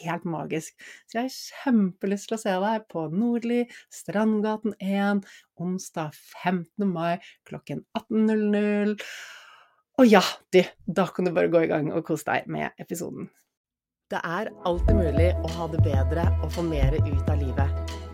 helt magisk. Så jeg har kjempelyst til å se deg på Nordli, Strandgaten 1, onsdag 15. mai klokken 18.00. Og ja, du, da kan du bare gå i gang og kose deg med episoden. Det er alltid mulig å ha det bedre og få mer ut av livet.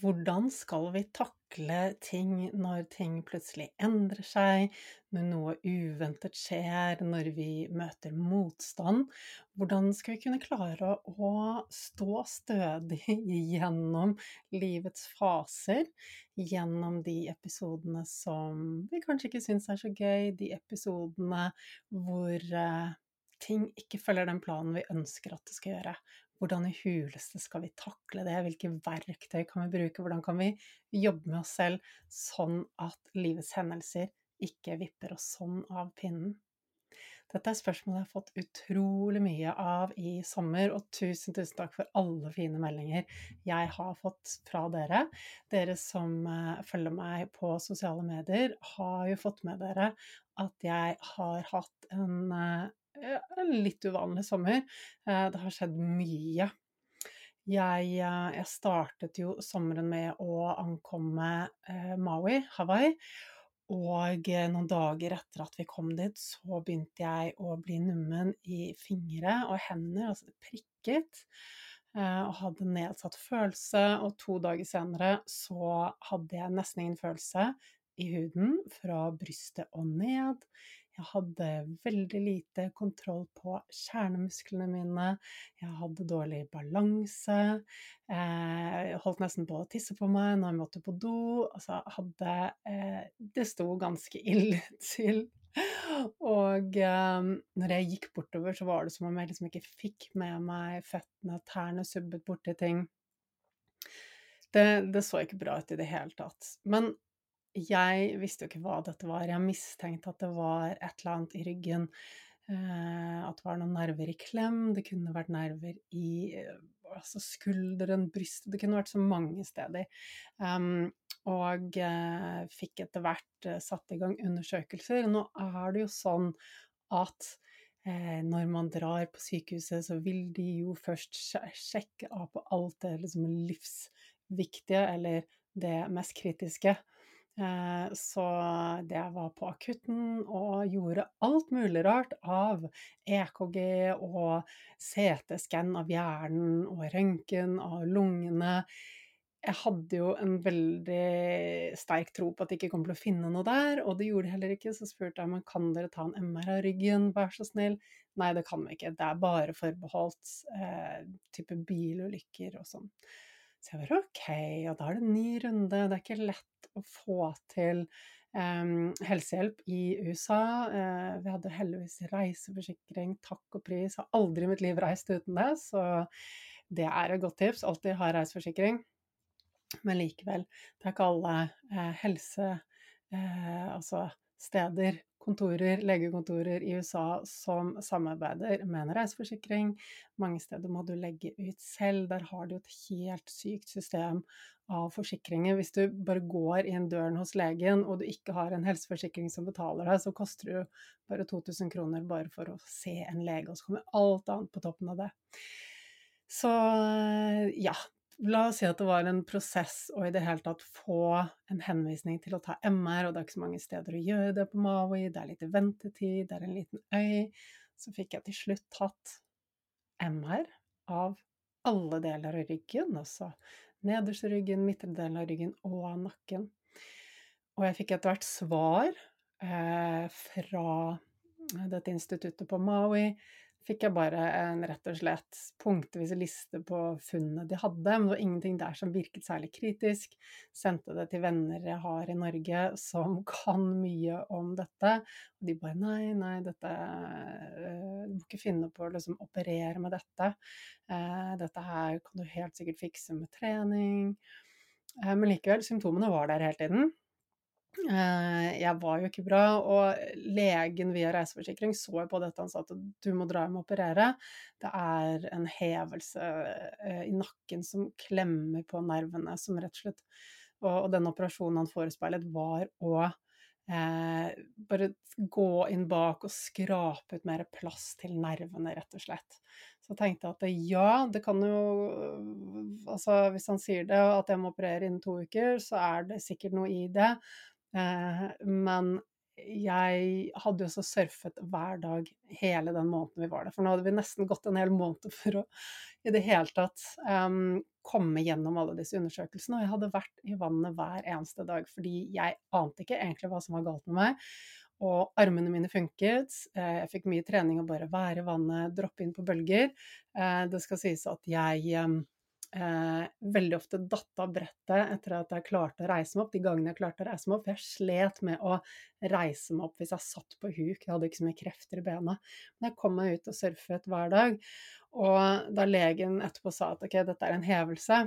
Hvordan skal vi takle ting når ting plutselig endrer seg, når noe uventet skjer, når vi møter motstand? Hvordan skal vi kunne klare å stå stødig gjennom livets faser, gjennom de episodene som vi kanskje ikke syns er så gøy, de episodene hvor eh, ting ikke følger den planen vi ønsker at det skal gjøre? Hvordan i huleste skal vi takle det? Hvilke verktøy kan vi bruke? Hvordan kan vi jobbe med oss selv sånn at livets hendelser ikke vipper oss sånn av pinnen? Dette er spørsmål jeg har fått utrolig mye av i sommer, og tusen, tusen takk for alle fine meldinger jeg har fått fra dere. Dere som uh, følger meg på sosiale medier, har jo fått med dere at jeg har hatt en, uh, en litt uvanlig sommer. Uh, det har skjedd mye. Jeg, jeg, startet jo sommeren med å ankomme Maui, Hawaii. Og eh, noen dager etter at vi kom dit, så begynte jeg å bli nummen i fingre og hender, altså det prikket. Eh, og hadde nedsatt følelse, og to dager senere så hadde jeg nesten ingen følelse i huden fra brystet og ned. Jeg hadde veldig lite kontroll på kjernemusklene mine. Jeg hadde dårlig balanse. Jeg holdt nesten på å tisse på meg når jeg måtte på do. Altså, hadde eh, Det sto ganske ille til. Og um, når jeg gikk bortover, så var det som om jeg liksom ikke fikk med meg føttene, tærne subbet borti ting. Det, det, så ikke bra ut i det hele tatt. Men jeg visste jo ikke hva dette var. Jeg mistenkte at det var et eller annet i ryggen. Eh, at det var noen nerver i klem. Det kunne vært nerver i eh, altså skulderen, brystet Det kunne vært så mange steder. Um, og eh, fikk etter hvert satt i gang undersøkelser. Nå er det jo sånn at når man drar på sykehuset, så vil de jo først sjekke av på alt det liksom livsviktige, eller det mest kritiske. Eh, så det var på akutten og gjorde alt mulig rart av EKG og CT-skann av hjernen og røntgen av lungene. Jeg hadde jo en veldig sterk tro på at de ikke kom til å finne noe der, og det gjorde de heller ikke. Så spurte jeg om kan dere ta en MR av ryggen, vær så snill. Nei, det kan vi ikke. Det er bare forbeholdt eh, type bilulykker og sånn. Så jeg bare ok, og da er det en ny runde. Det er ikke lett å få til um, helsehjelp i USA. Uh, vi hadde heldigvis reiseforsikring, takk og pris. Har aldri i mitt liv reist uten det, så det er et godt tips. Alltid ha reiseforsikring. Men likevel, det er ikke alle uh, helse... Uh, altså steder kontorer, legekontorer i USA som samarbeider med en reiseforsikring. Mange steder må du legge ut selv. Der har de et helt sykt system av forsikringer. Hvis du bare går inn døren hos legen og du ikke har en helseforsikring som betaler deg, så koster det bare 2000 kroner bare for å se en lege, og så kommer alt annet på toppen av det. Så ja, La oss si at det var en prosess å i det hele tatt få en henvisning til å ta MR, og det er ikke så mange steder å gjøre det på Maui, det er litt ventetid, det er en liten øy. Så fikk jeg til slutt tatt MR av alle deler av ryggen, altså nederste ryggen, midtre delen av ryggen og nakken. Og jeg fikk etter hvert svar eh, fra dette instituttet på Maui fikk jeg bare en rett og slett punktvis liste på funnene de hadde, men det var ingenting der som virket særlig kritisk. Sendte det til venner jeg har i Norge som kan mye om dette, og de bare nei, nei, dette uh, Du må ikke finne på å liksom operere med dette. Uh, dette her kan du helt sikkert fikse med trening. Uh, men likevel, symptomene var der hele tiden. Eh, jeg var jo ikke bra, og legen via reiseforsikring så jo på dette, han sa at du må dra hjem og operere. Det er en hevelse eh, i nakken som klemmer på nervene, som rett og slett Og, den operasjonen han forespeilet, var å eh, bare gå inn bak og skrape ut mer plass til nervene, rett og slett. Så jeg tenkte at ja, det kan jo Altså, hvis han sier det, at jeg må operere innen to uker, så er det sikkert noe i det. Eh, men jeg hadde jo så surfet hver dag hele den måneden vi var der. For nå hadde vi nesten gått en hel måned for å i det hele tatt um, komme gjennom alle disse undersøkelsene. Og jeg hadde vært i vannet hver eneste dag fordi jeg ante ikke egentlig hva som var galt med meg. Og armene mine funket. Eh, jeg fikk mye trening å bare være i vannet, droppe inn på bølger. Eh, det skal sies at jeg um, eh, veldig ofte datt av brettet etter at jeg klarte å reise meg opp. De gangene jeg klarte å reise meg opp. Jeg slet med å reise meg opp hvis jeg satt på huk. Jeg hadde ikke så mye krefter i bena. Men jeg kom meg ut og surfet hver dag. Og da legen etterpå sa at ok, dette er en hevelse,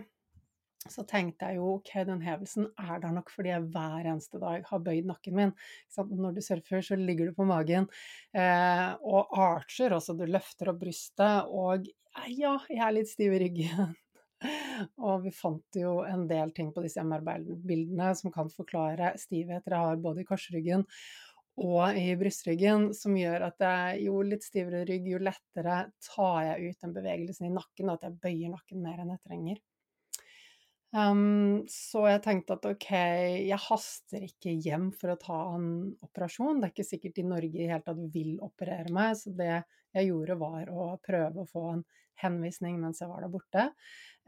så tenkte jeg jo ok, den hevelsen er der nok fordi jeg hver eneste dag har bøyd nakken min. Når du surfer, så ligger du på magen eh, og archer, altså du løfter opp brystet, og ja, jeg er litt stiv i ryggen. Og vi fant jo en del ting på disse MR-bildene som kan forklare stivheter jeg har både i korsryggen og i brystryggen, som gjør at jeg, jo litt stivere rygg, jo lettere tar jeg ut den bevegelsen i nakken, og at jeg bøyer nakken mer enn jeg trenger. Um, så jeg tenkte at ok, jeg haster ikke hjem for å ta en operasjon. Det er ikke sikkert i Norge i hele tatt vil operere meg, så det jeg gjorde var å prøve å få en henvisning mens jeg var der borte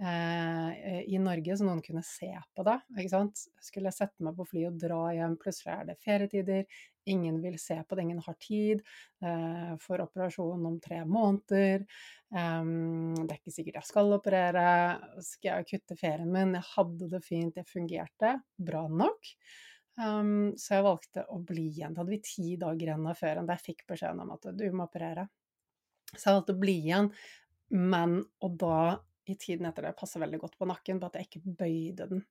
eh, i Norge, så noen kunne se på det. ikke sant? Skulle jeg sette meg på fly og dra hjem, plutselig er det ferietider, ingen vil se på det, ingen har tid. Eh, for operasjon om tre måneder. Um, det er ikke sikkert jeg skal operere. Skal jeg kutte ferien min? Jeg hadde det fint, jeg fungerte bra nok. Um, så jeg valgte å bli igjen. Da hadde vi ti dager igjen av ferien da jeg fikk beskjeden om at du må operere. Så jeg valgte å bli igjen, men og da i tiden etter det passer veldig godt på nakken, på at jeg ikke bøyde den.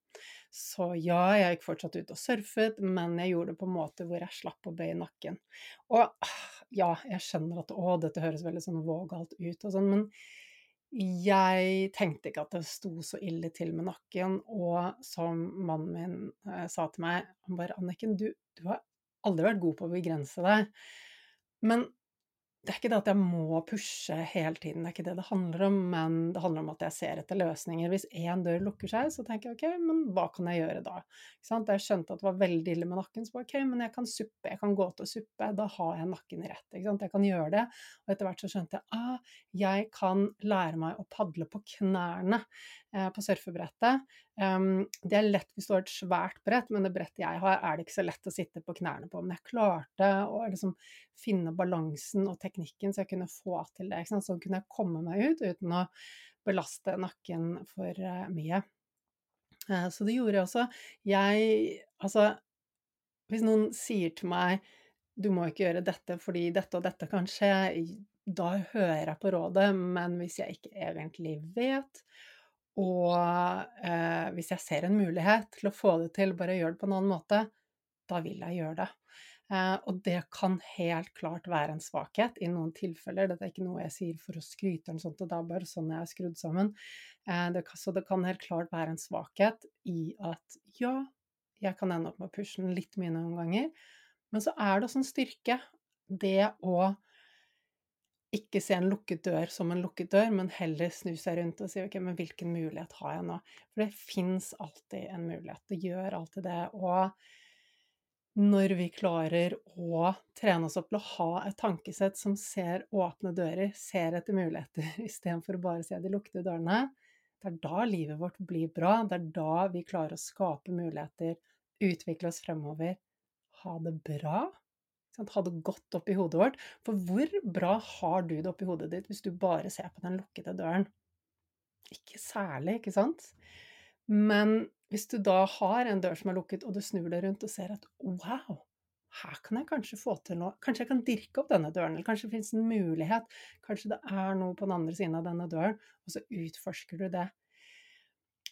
Så ja, jeg gikk fortsatt ut og surfet, men jeg gjorde det på en måte hvor jeg slapp å bøye nakken. Og ja, jeg skjønner at å, dette høres veldig sånn vågalt ut og sånn, men jeg tenkte ikke at det sto så ille til med nakken, og som mannen min eh, sa til meg, han bare 'Anniken, du, du har aldri vært god på å begrense deg', men det er ikke det at jeg må pushe hele tiden, det er ikke det det handler om, men det handler om at jeg ser etter løsninger. Hvis én dør lukker seg, så tenker jeg ok, men hva kan jeg gjøre da? Jeg skjønte at det var veldig ille med nakken, så ok, men jeg kan suppe, jeg kan gå til å suppe, da har jeg nakken rett. Jeg kan gjøre det. Og etter hvert så skjønte jeg ah, jeg kan lære meg å padle på knærne eh, på surfebrettet. Um, det er lett hvis du har et svært brett, men det brettet jeg har, er det ikke så lett å sitte på knærne på. Men jeg klarte å liksom finne balansen og teknikken så jeg kunne få til det. Sånn kunne jeg komme meg ut uten å belaste nakken for uh, mye. Uh, så det gjorde jeg også. Jeg Altså, hvis noen sier til meg du må ikke gjøre dette fordi dette og dette kan skje, da hører jeg på rådet, men hvis jeg ikke egentlig vet, og eh, hvis jeg ser en mulighet til å få det til, bare gjør det på en annen måte, da vil jeg gjøre det. Eh, og det kan helt klart være en svakhet i noen tilfeller. Dette er ikke noe jeg sier for å skryte, eller sånt, og det er bare sånn jeg er skrudd sammen. Eh, det, så det kan helt klart være en svakhet i at ja, jeg kan ende opp med å pushe den litt mye noen ganger, men så er det også en styrke, det å ikke se en lukket dør som en lukket dør, men heller snu seg rundt og si ok, men hvilken mulighet har jeg nå? For det fins alltid en mulighet, det gjør alltid det. Og når vi klarer å trene oss opp til å ha et tankesett som ser åpne dører, ser etter muligheter istedenfor å bare se de lukkede dørene, det er da livet vårt blir bra. Det er da vi klarer å skape muligheter, utvikle oss fremover, ha det bra. Ha det godt oppi hodet vårt. For hvor bra har du det oppi hodet ditt hvis du bare ser på den lukkede døren? Ikke særlig, ikke sant? Men hvis du da har en dør som er lukket, og du snur deg rundt og ser at wow, her kan jeg kanskje få til noe, kanskje jeg kan dirke opp denne døren, eller kanskje det finnes en mulighet, kanskje det er noe på den andre siden av denne døren, og så utforsker du det.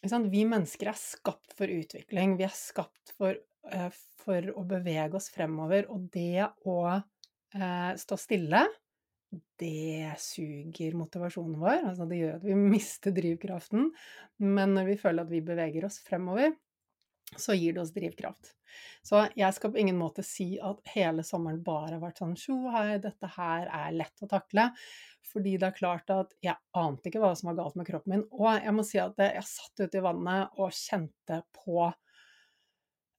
Vi mennesker er skapt for utvikling, vi er skapt for, for å bevege oss fremover, og det å uh, stå stille det suger motivasjonen vår. Altså det gjør at vi mister drivkraften. Men når vi føler at vi beveger oss fremover, så gir det oss drivkraft. Så jeg skal på ingen måte si at hele sommeren bare har vært sånn tjo hei, dette her er lett å takle. Fordi det er klart at jeg ante ikke hva som var galt med kroppen min. Og jeg må si at jeg satt ute i vannet og kjente på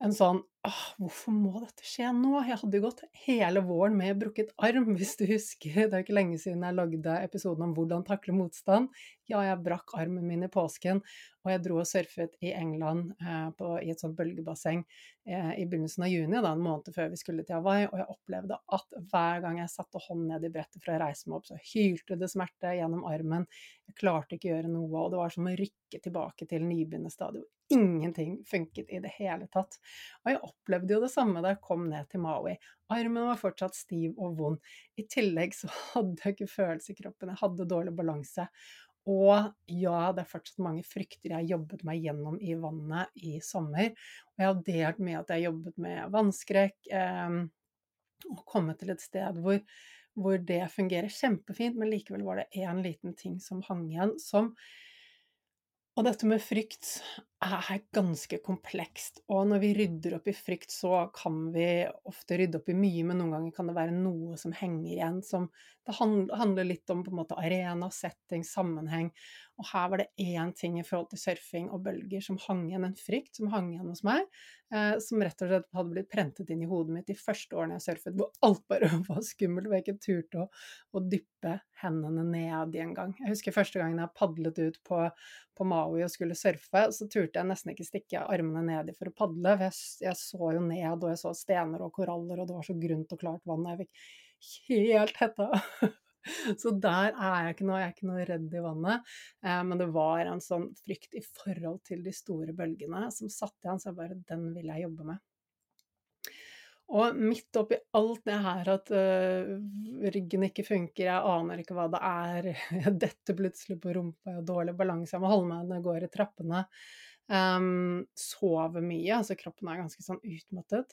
en sånn ah, Hvorfor må dette skje nå? Jeg hadde jo gått hele våren med brukket arm, hvis du husker. Det er ikke lenge siden jeg lagde episoden om hvordan takle motstand. Ja, jeg brakk armen min i påsken, og jeg dro og surfet i England eh, på, i et sånt bølgebasseng eh, i begynnelsen av juni, da, en måned før vi skulle til Hawaii, og jeg opplevde at hver gang jeg satte hånden ned i brettet for å reise meg opp, så hylte det smerte gjennom armen. Jeg klarte ikke å gjøre noe, og det var som å rykke tilbake til nybegynnerstadiet. Ingenting funket i det hele tatt. Og jeg opplevde jo det samme da jeg kom ned til Maui. Armen var fortsatt stiv og vond. I tillegg så hadde jeg ikke følelse i kroppen, jeg hadde dårlig balanse. Og ja, det er fortsatt mange frykter jeg har jobbet meg gjennom i vannet i sommer. Og jeg har delt mye at jeg har jobbet med vannskrekk, eh, og kommet til et sted hvor, hvor det fungerer kjempefint, men likevel var det én liten ting som hang igjen, som og dette med frykt er ganske komplekst, og når vi rydder opp i frykt, så kan vi ofte rydde opp i mye, men noen ganger kan det være noe som henger igjen, som det handler litt om på en måte arena, setting, sammenheng. Og her var det én ting i forhold til surfing og bølger som hang igjen, en frykt som hang igjen hos meg, eh, som rett og slett hadde blitt prentet inn i hodet mitt de første årene jeg surfet, hvor alt bare var skummelt, hvor jeg ikke turte å, å dyppe hendene ned i en gang. Jeg husker første gangen jeg padlet ut på, på Maui og skulle surfe, så turte jeg nesten ikke stikke armene nedi for å padle, for jeg, jeg så jo ned, og jeg så stener og koraller, og det var så grunt og klart vann, og jeg fikk helt hetta. Så der er jeg ikke noe, jeg er ikke noe redd i vannet. Eh, men det var en sånn frykt i forhold til de store bølgene som satte igjen, så jeg bare Den vil jeg jobbe med. Og midt oppi alt det her at uh, ryggen ikke funker, jeg aner ikke hva det er, jeg detter plutselig på rumpa, jeg har dårlig balanse, jeg må holde meg når jeg går i trappene. Um, sover mye, altså kroppen er ganske sånn utmattet.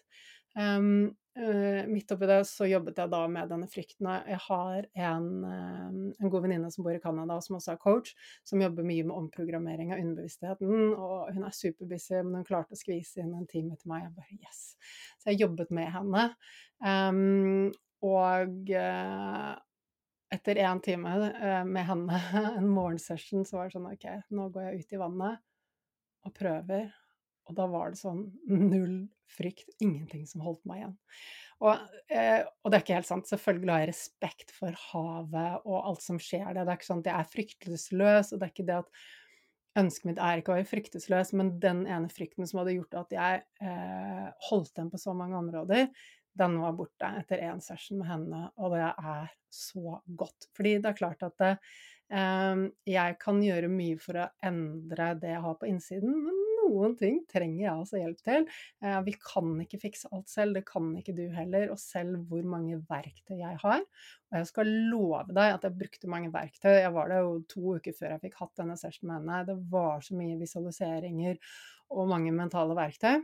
Um, uh, midt oppi det så jobbet jeg da med denne frykten. Jeg har en, um, en god venninne som bor i Canada, som også er coach, som jobber mye med omprogrammering av underbevisstheten. Og hun er superbusy, men hun klarte å skvise inn en time til meg. Jeg bare yes. Så jeg jobbet med henne. Um, og uh, etter én time med henne, en morgensession, så var det sånn OK, nå går jeg ut i vannet og prøver og da var det sånn null frykt, ingenting som holdt meg igjen. Og, eh, og, det er ikke helt sant. Selvfølgelig har jeg respekt for havet og alt som skjer der. Det er ikke sånn at jeg er fryktløs, og det er ikke det at Ønsket mitt er ikke å være fryktesløs, men den ene frykten som hadde gjort at jeg eh, holdt den på så mange områder, den var borte etter én session med henne, og det er så godt. Fordi det er klart at det, eh, jeg kan gjøre mye for å endre det jeg har på innsiden, men noen ting trenger jeg altså hjelp til. Eh, vi kan ikke fikse alt selv, det kan ikke du heller. Og selv hvor mange verktøy jeg har. Og jeg skal love deg at jeg brukte mange verktøy. Jeg var der jo to uker før jeg fikk hatt denne session med henne. Det var så mye visualiseringer og mange mentale verktøy.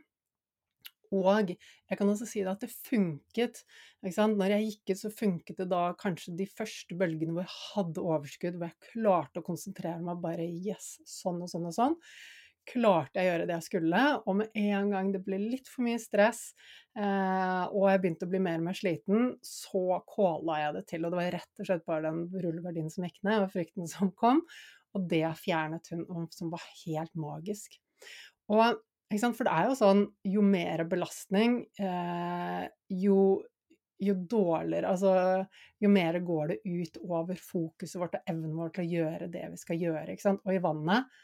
Og jeg kan også si det at det funket. Når jeg gikk ut, så funket det da kanskje de første bølgene hvor jeg hadde overskudd, hvor jeg klarte å konsentrere meg bare Yes, sånn og sånn og sånn klarte jeg å gjøre det jeg skulle, og med en gang det ble litt for mye stress, eh, og jeg begynte å bli mer og mer sliten, så kåla jeg det til. Og det var rett og slett bare den rullegardinen som gikk ned, og frykten som kom. Og det fjernet hun, som var helt magisk. Og, For det er jo sånn, jo mer belastning, eh, jo jo dårligere Altså, jo mer går det ut over fokuset vårt og evnen vår til å gjøre det vi skal gjøre. Og i vannet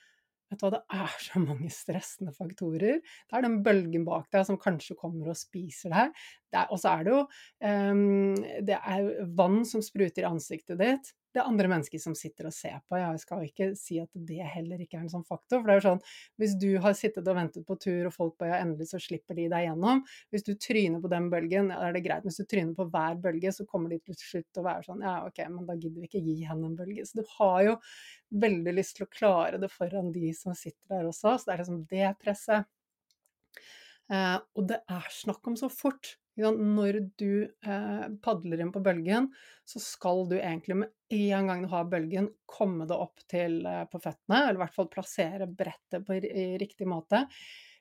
Vet du hva, det er så mange stressende faktorer. Det er den bølgen bak deg som kanskje kommer og spiser deg. Og så er det jo um, Det er vann som spruter i ansiktet ditt det er andre mennesker som sitter og ser på. Jeg skal ikke si at det heller ikke er en sånn faktor. For det er jo sånn, hvis du har sittet og ventet på tur, og folk bare endelig så slipper de deg gjennom Hvis du tryner på den bølgen, ja, er det greit. Hvis du tryner på hver bølge, så kommer de til slutt å være sånn Ja, ok, men da gidder vi ikke gi henne en bølge. Så du har jo veldig lyst til å klare det foran de som sitter der også. Så det er liksom det presset. Eh, og det er snakk om så fort. Når du eh, padler inn på bølgen, så skal du egentlig med en gang du har bølgen, komme deg opp til, eh, på føttene, eller i hvert fall plassere brettet på riktig måte.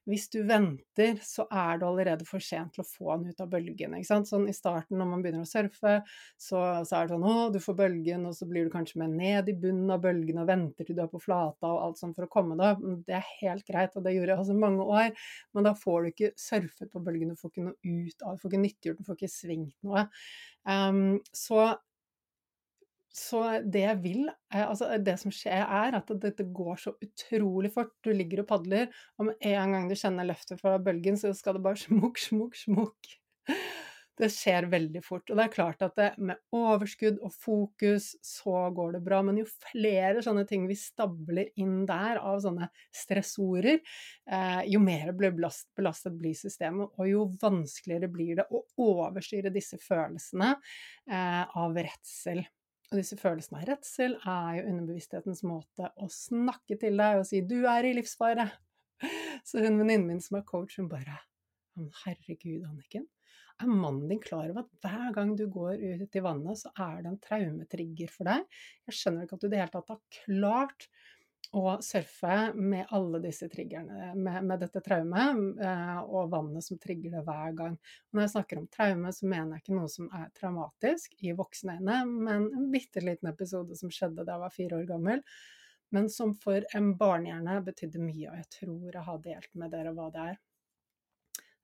Hvis du venter, så er det allerede for sent til å få den ut av bølgen. Sånn I starten når man begynner å surfe, så, så, er det sånn å, du får bølgen, og så blir du kanskje med ned i bunnen av bølgen og venter til du er på flata og alt sånt for å komme deg opp. Det er helt greit, og det gjorde jeg også mange år, men da får du ikke surfet på bølgen, du får ikke noe ut av det, du får ikke nyttiggjort du får ikke svingt noe. Um, så så det jeg vil, altså det som skjer, er at dette går så utrolig fort. Du ligger og padler, og med en gang du kjenner løftet fra bølgen, så skal det bare smukk, smukk, smukk. Det skjer veldig fort. Og det er klart at det, med overskudd og fokus så går det bra, men jo flere sånne ting vi stabler inn der av sånne stressorer, eh, jo mer blir belast, belastet blir systemet, og jo vanskeligere blir det å overstyre disse følelsene eh, av redsel Og disse følelsene av redsel er jo underbevissthetens måte å snakke til deg og si 'du er i livsfare'. Så hun venninnen min som er coach, hun bare herregud, Anniken. Er mannen din klar over at hver gang du går ut i vannet, så er det en traumetrigger for deg? Jeg skjønner ikke at du i det hele tatt har klart å surfe med alle disse triggerne, med, med dette traumet eh, og vannet som trigger det hver gang. Og når jeg snakker om traume, så mener jeg ikke noe som er traumatisk i voksne øyne, men en bitte liten episode som skjedde da jeg var fire år gammel, men som for en barnehjerne betydde mye, og jeg tror jeg har delt med dere hva det er.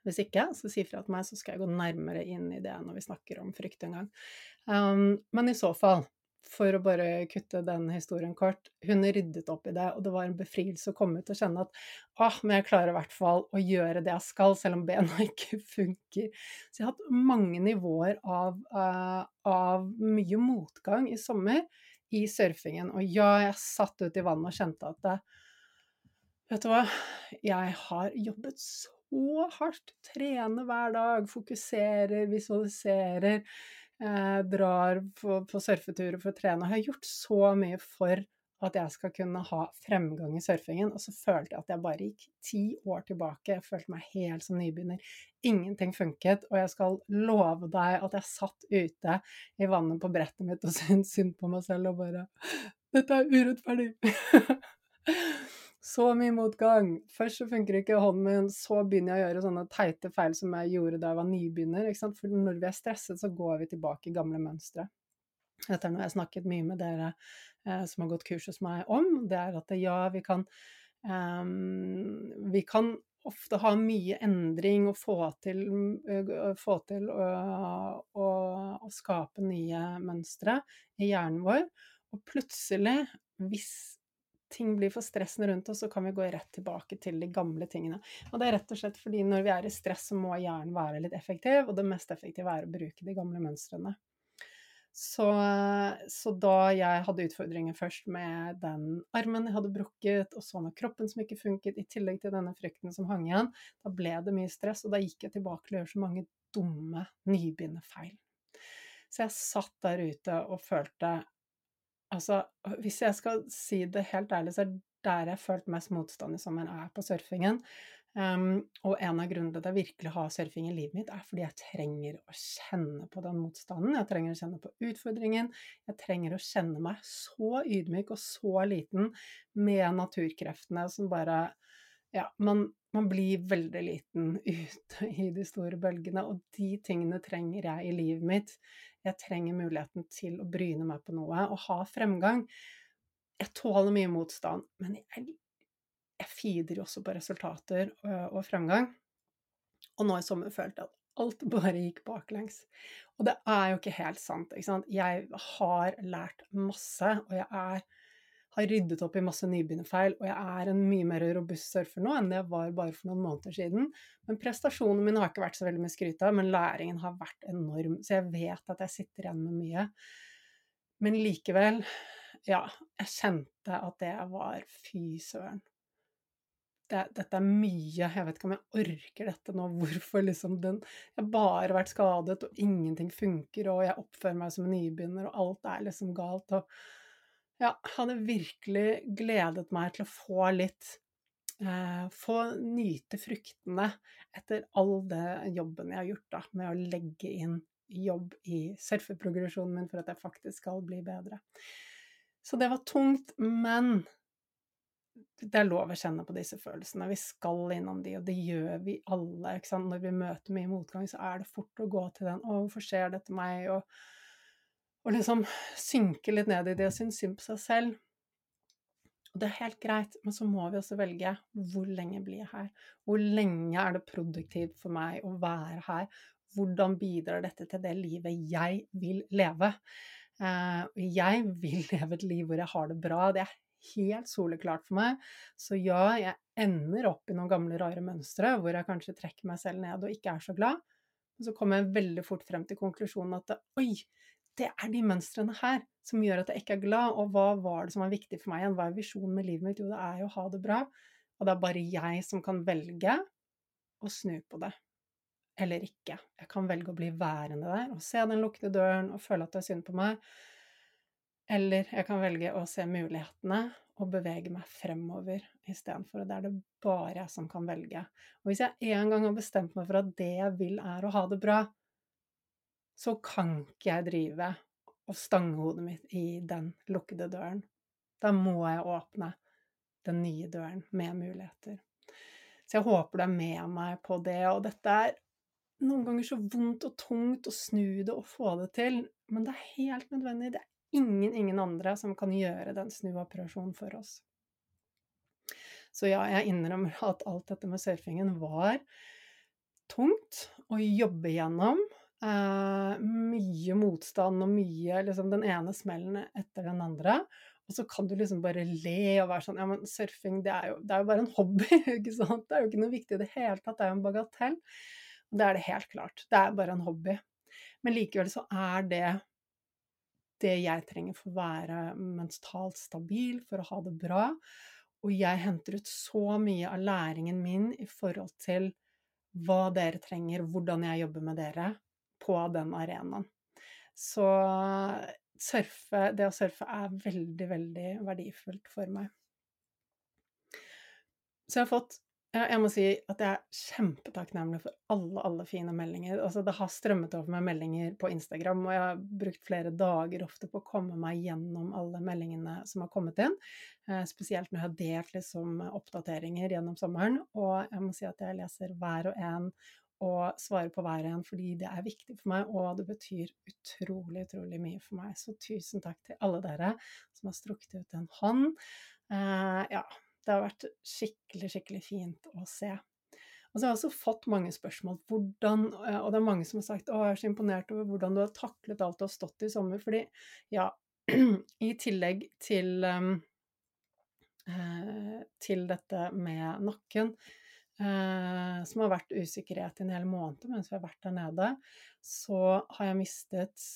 Hvis ikke, så si fra til meg, så skal jeg gå nærmere inn i det når vi snakker om frykt en gang. Um, men i så fall, for å bare kutte den historien kort, hun ryddet opp i det, og det var en befrielse å komme ut og kjenne at ah, men jeg klarer i hvert fall å gjøre det jeg skal, selv om bena ikke funker. Så jeg har hatt mange nivåer av, uh, av mye motgang i sommer i surfingen. Og ja, jeg satt ut i vannet og kjente at det, Vet du hva, jeg har jobbet så hardt. Trener hver dag, fokuserer, visualiserer eh, drar på, på surfeturer for å trene. Jeg har gjort så mye for at jeg skal kunne ha fremgang i surfingen. Og så følte jeg at jeg bare gikk ti år tilbake. Jeg følte meg helt som nybegynner. Ingenting funket. Og jeg skal love deg at jeg satt ute i vannet på brettet mitt og syntes synd på meg selv og bare Dette er urettferdig! Så mye motgang. Først så funker ikke hånden min, så begynner jeg å gjøre sånne teite feil som jeg gjorde da jeg var nybegynner. For når vi er stresset, så går vi tilbake i gamle mønstre. Dette er noe jeg har snakket mye med dere eh, som har gått kurs hos meg om. Det er at ja, vi kan eh, Vi kan ofte ha mye endring og få til, uh, få til å, å, å skape nye mønstre i hjernen vår. Og plutselig, hvis ting blir for stressende rundt oss, så kan vi gå rett tilbake til de gamle tingene. Og det er rett og slett fordi når vi er i stress, så må hjernen være litt effektiv, og det mest effektive er å bruke de gamle mønstrene. Så, så, da jeg hadde utfordringer først med den armen jeg hadde brukket, og så med kroppen som ikke funket, i tillegg til denne frykten som hang igjen, da ble det mye stress, og da gikk jeg tilbake til å gjøre så mange dumme nybegynnerfeil. Så jeg satt der ute og følte Altså, hvis jeg skal si det helt ærlig, så er der jeg har følt mest motstand i sommer, er på surfingen. Um, og en av grunnene til at jeg virkelig har surfing i livet mitt, er fordi jeg trenger å kjenne på den motstanden. Jeg trenger å kjenne på utfordringen. Jeg trenger å kjenne meg så ydmyk og så liten med naturkreftene som bare Ja, man, man blir veldig liten ute i de store bølgene, og de tingene trenger jeg i livet mitt. Jeg trenger muligheten til å bryne meg på noe og ha fremgang. Jeg tåler mye motstand, men jeg, jeg feeder jo også på resultater og, og fremgang. Og nå i sommer følte jeg at alt bare gikk baklengs. Og det er jo ikke helt sant. Ikke sant? Jeg har lært masse, og jeg er har ryddet opp i masse nybegynnerfeil, og jeg er en mye mer robust surfer nå enn det jeg var bare for noen måneder siden. Men prestasjonene mine har ikke vært så veldig mye skryt av, men læringen har vært enorm, så jeg vet at jeg sitter igjen med mye. Men likevel, ja, jeg kjente at det var fy søren. Det, dette er mye, jeg vet ikke om jeg orker dette nå, hvorfor liksom den Jeg har bare vært skadet, og ingenting funker, og jeg oppfører meg som en nybegynner, og alt er liksom galt, og ja, hadde virkelig gledet meg til å få litt eh, Få nyte fruktene etter all den jobben jeg har gjort da, med å legge inn jobb i surfeprogresjonen min for at jeg faktisk skal bli bedre. Så det var tungt, men det er lov å kjenne på disse følelsene. Vi skal innom de, og det gjør vi alle. Når vi møter mye motgang, så er det fort å gå til den 'Å, hvorfor skjer dette meg?' og og liksom synke litt ned i det og synes synd på seg selv. Og det er helt greit, men så må vi også velge hvor lenge blir jeg her? Hvor lenge er det produktivt for meg å være her? Hvordan bidrar dette til det livet jeg vil leve? Uh, jeg vil leve et liv hvor jeg har det bra. Det er helt soleklart for meg. Så ja, jeg ender opp i noen gamle, rare mønstre hvor jeg kanskje trekker meg selv ned og ikke er så glad. Men så kommer jeg veldig fort frem til konklusjonen at oi, det er de mønstrene her som gjør at jeg ikke er glad. Og hva var det som var viktig for meg igjen? Hva er visjonen med livet mitt? Jo, det er jo å ha det bra. Og det er bare jeg som kan velge å snu på det. Eller ikke. Jeg kan velge å bli værende der og se den lukkede døren og føle at det er synd på meg. Eller jeg kan velge å se mulighetene og bevege meg fremover istedenfor. Det er det bare jeg som kan velge. Og hvis jeg en gang har bestemt meg for at det jeg vil, er å ha det bra, så kan ikke jeg drive og stange hodet mitt i den lukkede døren. Da må jeg åpne den nye døren med muligheter. Så jeg håper du er med meg på det. Og dette er noen ganger så vondt og tungt å snu det og få det til, men det er helt nødvendig. Det er ingen, ingen andre som kan gjøre den snuoperasjonen for oss. Så ja, jeg innrømmer at alt dette med surfingen var tungt å jobbe gjennom. Eh, mye motstand og mye liksom den ene smellen etter den andre. Og så kan du liksom bare le og være sånn Ja, men surfing, det er jo, det er jo bare en hobby, ikke sant? Det er jo ikke noe viktig i det hele tatt, det er jo en bagatell. Og det er det helt klart. Det er bare en hobby. Men likevel så er det det jeg trenger for å være mentalt stabil, for å ha det bra. Og jeg henter ut så mye av læringen min i forhold til hva dere trenger, hvordan jeg jobber med dere på den arenaen. Så surfe, det å surfe er veldig, veldig verdifullt for meg. Så jeg har fått jeg må si at jeg er kjempetakknemlig for alle, alle fine meldinger. Altså, det har strømmet over med meldinger på Instagram, og jeg har brukt flere dager ofte på å komme meg gjennom alle meldingene som har kommet inn. Eh, spesielt når jeg har delt liksom, oppdateringer gjennom sommeren. Og jeg må si at jeg leser hver og en og svare på hver en fordi det er viktig for meg, og det betyr utrolig, utrolig mye for meg. Så tusen takk til alle dere som har strukket ut en hånd. Eh, ja, det har vært skikkelig, skikkelig fint å se. Og så har jeg også fått mange spørsmål hvordan, eh, og det er mange som har sagt å, jeg er så imponert over hvordan du har taklet alt du har stått i sommer. Fordi ja, i tillegg til, um, til dette med nakken, eh, som har vært usikkerhet i en hel måned mens vi har vært der nede, så har jeg mistet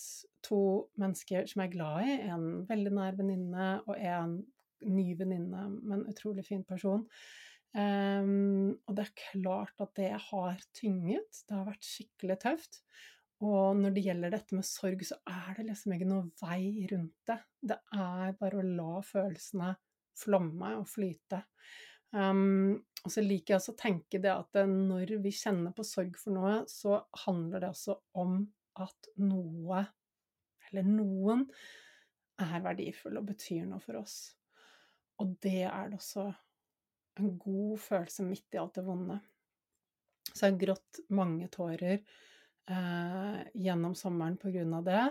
to mennesker som jeg er glad i. En veldig nær venninne og en ny venninne, men utrolig fin person. Um, og det er klart at det har tynget. Det har vært skikkelig tøft. Og når det gjelder dette med sorg, så er det liksom ikke noe vei rundt det. Det er bare å la følelsene flomme og flyte. Um, og så liker jeg også å tenke det at når vi kjenner på sorg for noe, så handler det også om at noe, eller noen, er verdifull og betyr noe for oss. Og det er det også en god følelse midt i alt det vonde. Så jeg har grått mange tårer eh, gjennom sommeren på grunn av det.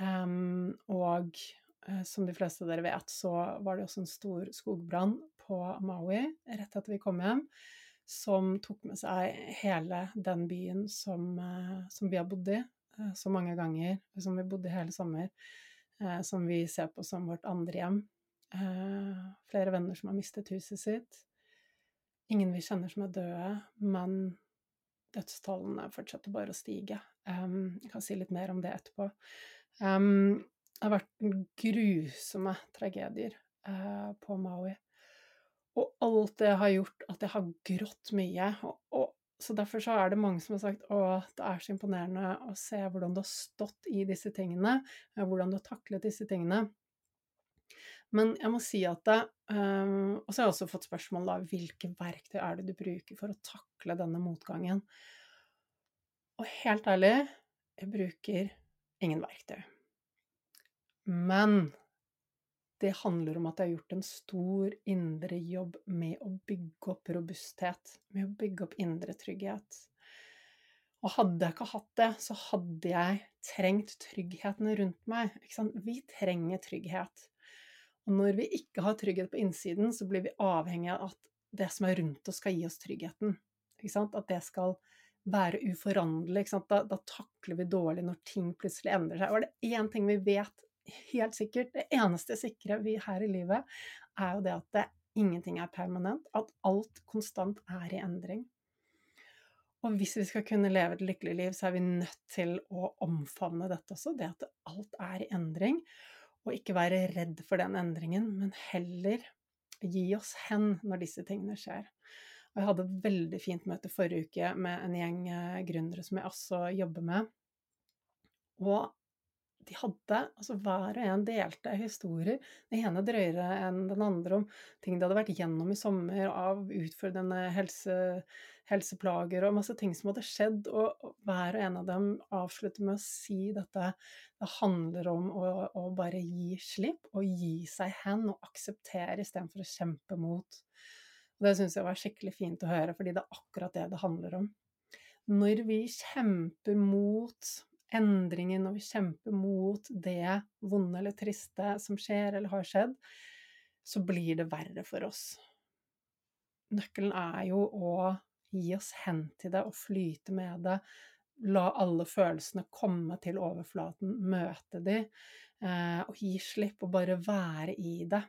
Um, og eh, som de fleste av dere vet, så var det også en stor skogbrann på Maui rett etter vi kom hjem, som tok med seg hele den byen som, eh, som vi har bodd i eh, så mange ganger, som vi bodde i hele sommer, eh, som vi ser på som vårt andre hjem. Flere venner som har mistet huset sitt. Ingen vi kjenner som er døde, men dødstallene fortsetter bare å stige. Jeg kan si litt mer om det etterpå. Det har vært grusomme tragedier på Maui. Og alt det har gjort at jeg har grått mye. Og, og, så derfor så er det mange som har sagt å, det er så imponerende å se hvordan du har stått i disse tingene, eh, hvordan du har taklet disse tingene. Men jeg må si at det um, Og så har jeg også fått spørsmål da hvilke verktøy er det du bruker for å takle denne motgangen. Og helt ærlig, jeg bruker ingen verktøy. Men det handler om at jeg har gjort en stor indre jobb med å bygge opp robusthet, med å bygge opp indre trygghet. Og hadde jeg ikke hatt det, så hadde jeg trengt tryggheten rundt meg. Vi trenger trygghet. Og når vi ikke har trygghet på innsiden, så blir vi avhengig av at det som er rundt oss, skal gi oss tryggheten. At det skal være uforanderlig. Da, da, takler vi dårlig når ting plutselig endrer seg. Og er én ting vi vet helt sikkert Det eneste sikre vi her i livet, er jo det at det, ingenting er permanent, at alt konstant er i endring. Og hvis vi skal kunne leve et lykkelig liv, så er vi nødt til å omfavne dette også, det at alt er i endring. Og ikke være redd for den endringen, men heller gi oss hen når disse tingene skjer. Og jeg hadde et veldig fint møte forrige uke med en gjeng eh, gründere som jeg også jobber med. Og de hadde Altså hver og en delte historier. Det ene drøyere enn den andre om ting de hadde vært gjennom i sommer av utfordrende helse, helseplager og masse ting som hadde skjedd, og hver og en av dem avslutter med å si dette Det handler om å, å bare gi slipp, og gi seg hen, og akseptere istedenfor å kjempe mot. Og det syns jeg var skikkelig fint å høre, fordi det er akkurat det det handler om. Når vi kjemper mot endringen, når vi kjemper mot det vonde eller triste som skjer eller har skjedd, så blir det verre for oss. Nøkkelen er jo å gi oss hen til det og flyte med det. La alle følelsene komme til overflaten, møte de, eh, og gi slipp og bare være i det.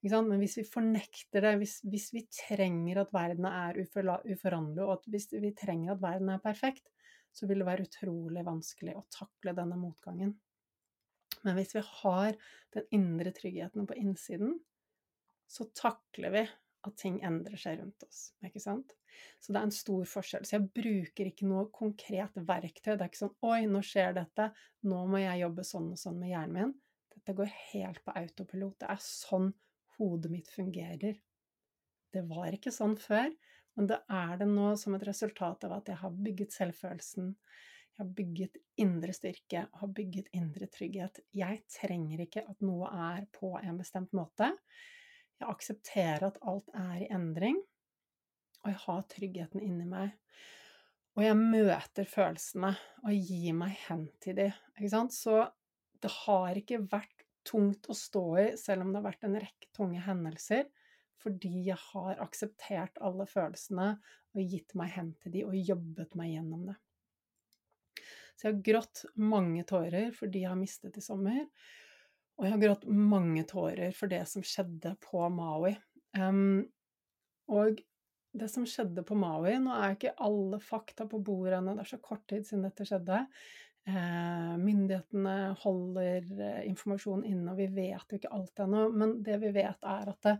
Men hvis vi fornekter det, hvis, hvis, vi trenger at verden er uforanderlig, og hvis vi trenger at verden er perfekt, så vil det være utrolig vanskelig å takle denne motgangen. Men hvis vi har den indre tryggheten på innsiden, så takler vi at ting endrer seg rundt oss. ikke sant? Så det er en stor forskjell. Så jeg bruker ikke noe konkret verktøy. Det er ikke sånn 'oi, nå skjer dette, nå må jeg jobbe sånn og sånn med hjernen min'. Dette går helt på autopilot. Det er sånn hodet mitt fungerer. Det var ikke sånn før, men det er det nå som et resultat av at jeg har bygget selvfølelsen, jeg har bygget indre styrke, har bygget indre trygghet. Jeg trenger ikke at noe er på en bestemt måte. Jeg aksepterer at alt er i endring, og jeg har tryggheten inni meg. Og jeg møter følelsene og gir meg hen til de. Så det har ikke vært tungt å stå i, selv om det har vært en rekke tunge hendelser fordi jeg har akseptert alle følelsene og gitt meg hen til de og jobbet meg gjennom det. Så jeg har grått mange tårer for de jeg har mistet i sommer. Og jeg har grått mange tårer for det som skjedde på Maui. Um, og det som skjedde på Maui Nå er ikke alle fakta på bordet ennå, det er så kort tid siden dette skjedde. Eh, myndighetene holder eh, informasjon inne, og vi vet jo ikke alt ennå. Men det vi vet, er at det,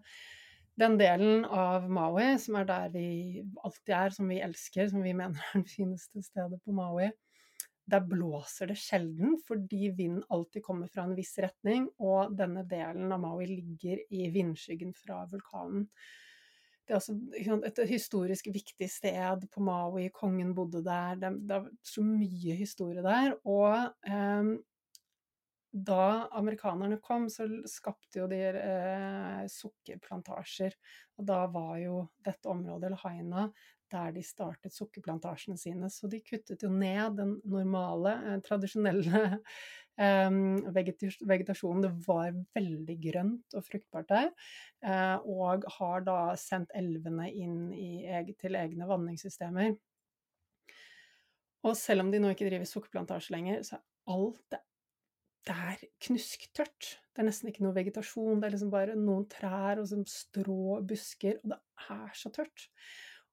den delen av Maui, som er der vi alltid er, som vi elsker, som vi mener er det fineste stedet på Maui, der blåser det sjelden fordi vind alltid kommer fra en viss retning, og denne delen av Maui ligger i vindskyggen fra vulkanen. Det er også et historisk viktig sted på Maui, kongen bodde der, det, er så mye historie der. Og eh, da amerikanerne kom, så skapte jo de eh, sukkerplantasjer. Og da var jo dette området, Lahaina, der de startet sukkerplantasjene sine. Så de kuttet jo ned den normale, eh, tradisjonelle eh, vegetasjonen. Det var veldig grønt og fruktbart der. Eh, og har da sendt elvene inn i, til egne vanningssystemer. Og selv om de nå ikke driver sukkerplantasje lenger, så er alt det det er knusktørt. Det er nesten ikke noe vegetasjon, det er liksom bare noen trær og sånn strå busker, og det er så tørt.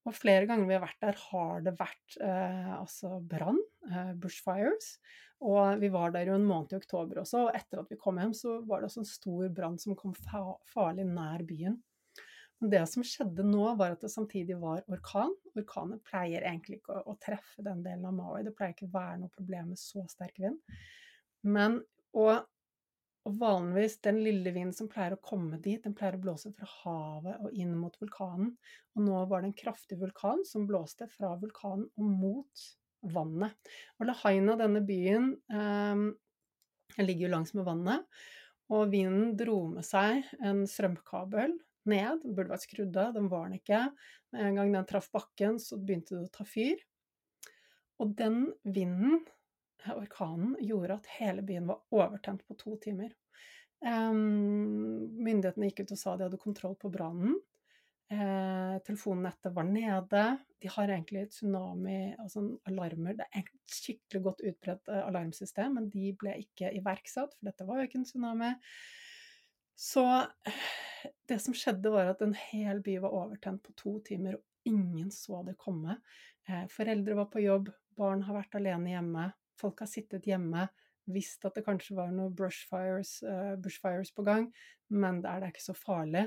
Og flere ganger vi har vært der, har det vært eh, altså brann, eh, bushfires. Og vi var der jo en måned i oktober også, og etter at vi kom hjem, så var det også en stor brann som kom fa farlig nær byen. Men det som skjedde nå, var at det samtidig var orkan. Orkaner pleier egentlig ikke å, å treffe den delen av Maui, det pleier ikke å være noe problem med så sterk vind. Men og, og vanligvis den lille vinden som pleier å komme dit, den pleier å blåse fra havet og inn mot vulkanen. Og nå var det en kraftig vulkan som blåste fra vulkanen og mot vannet. Og Lahaina, denne byen, eh, ligger jo langs med vannet. Og vinden dro med seg en strømkabel ned. Den burde vært skrudd av, den var den ikke. Med en gang den traff bakken, så begynte det å ta fyr. Og den vinden orkanen gjorde at hele byen var overtent på to timer. Myndighetene gikk ut og sa de hadde kontroll på brannen. Eh, telefonnettet var nede. De har egentlig tsunami, altså alarmer Det er egentlig et skikkelig godt utbredt eh, alarmsystem, men de ble ikke iverksatt, for dette var jo ikke en tsunami. Så det som skjedde, var at en hel by var overtent på to timer, og ingen så det komme. Eh, foreldre var på jobb, barn har vært alene hjemme. Folk har sittet hjemme, visst at det kanskje var noen brushfires, uh, bushfires på gang, men det er ikke så farlig.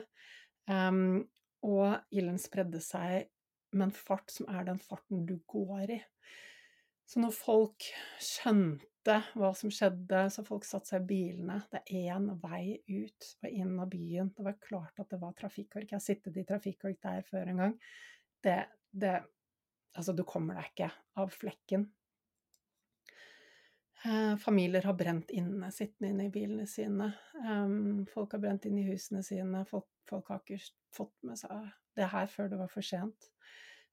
Um, og ilden spredde seg med en fart som er den farten du går i. Så når folk skjønte hva som skjedde, så folk satte seg i bilene. Det er én vei ut og inn av byen. Det var klart at det var trafikkork. Jeg har sittet i trafikkork der før en gang. Det, det Altså, du kommer deg ikke av flekken. Eh, familier har brent inne, sittende inne i bilene sine. Folk har brent inn i husene sine. Folk, folk har ikke fått med seg det her før det var for sent.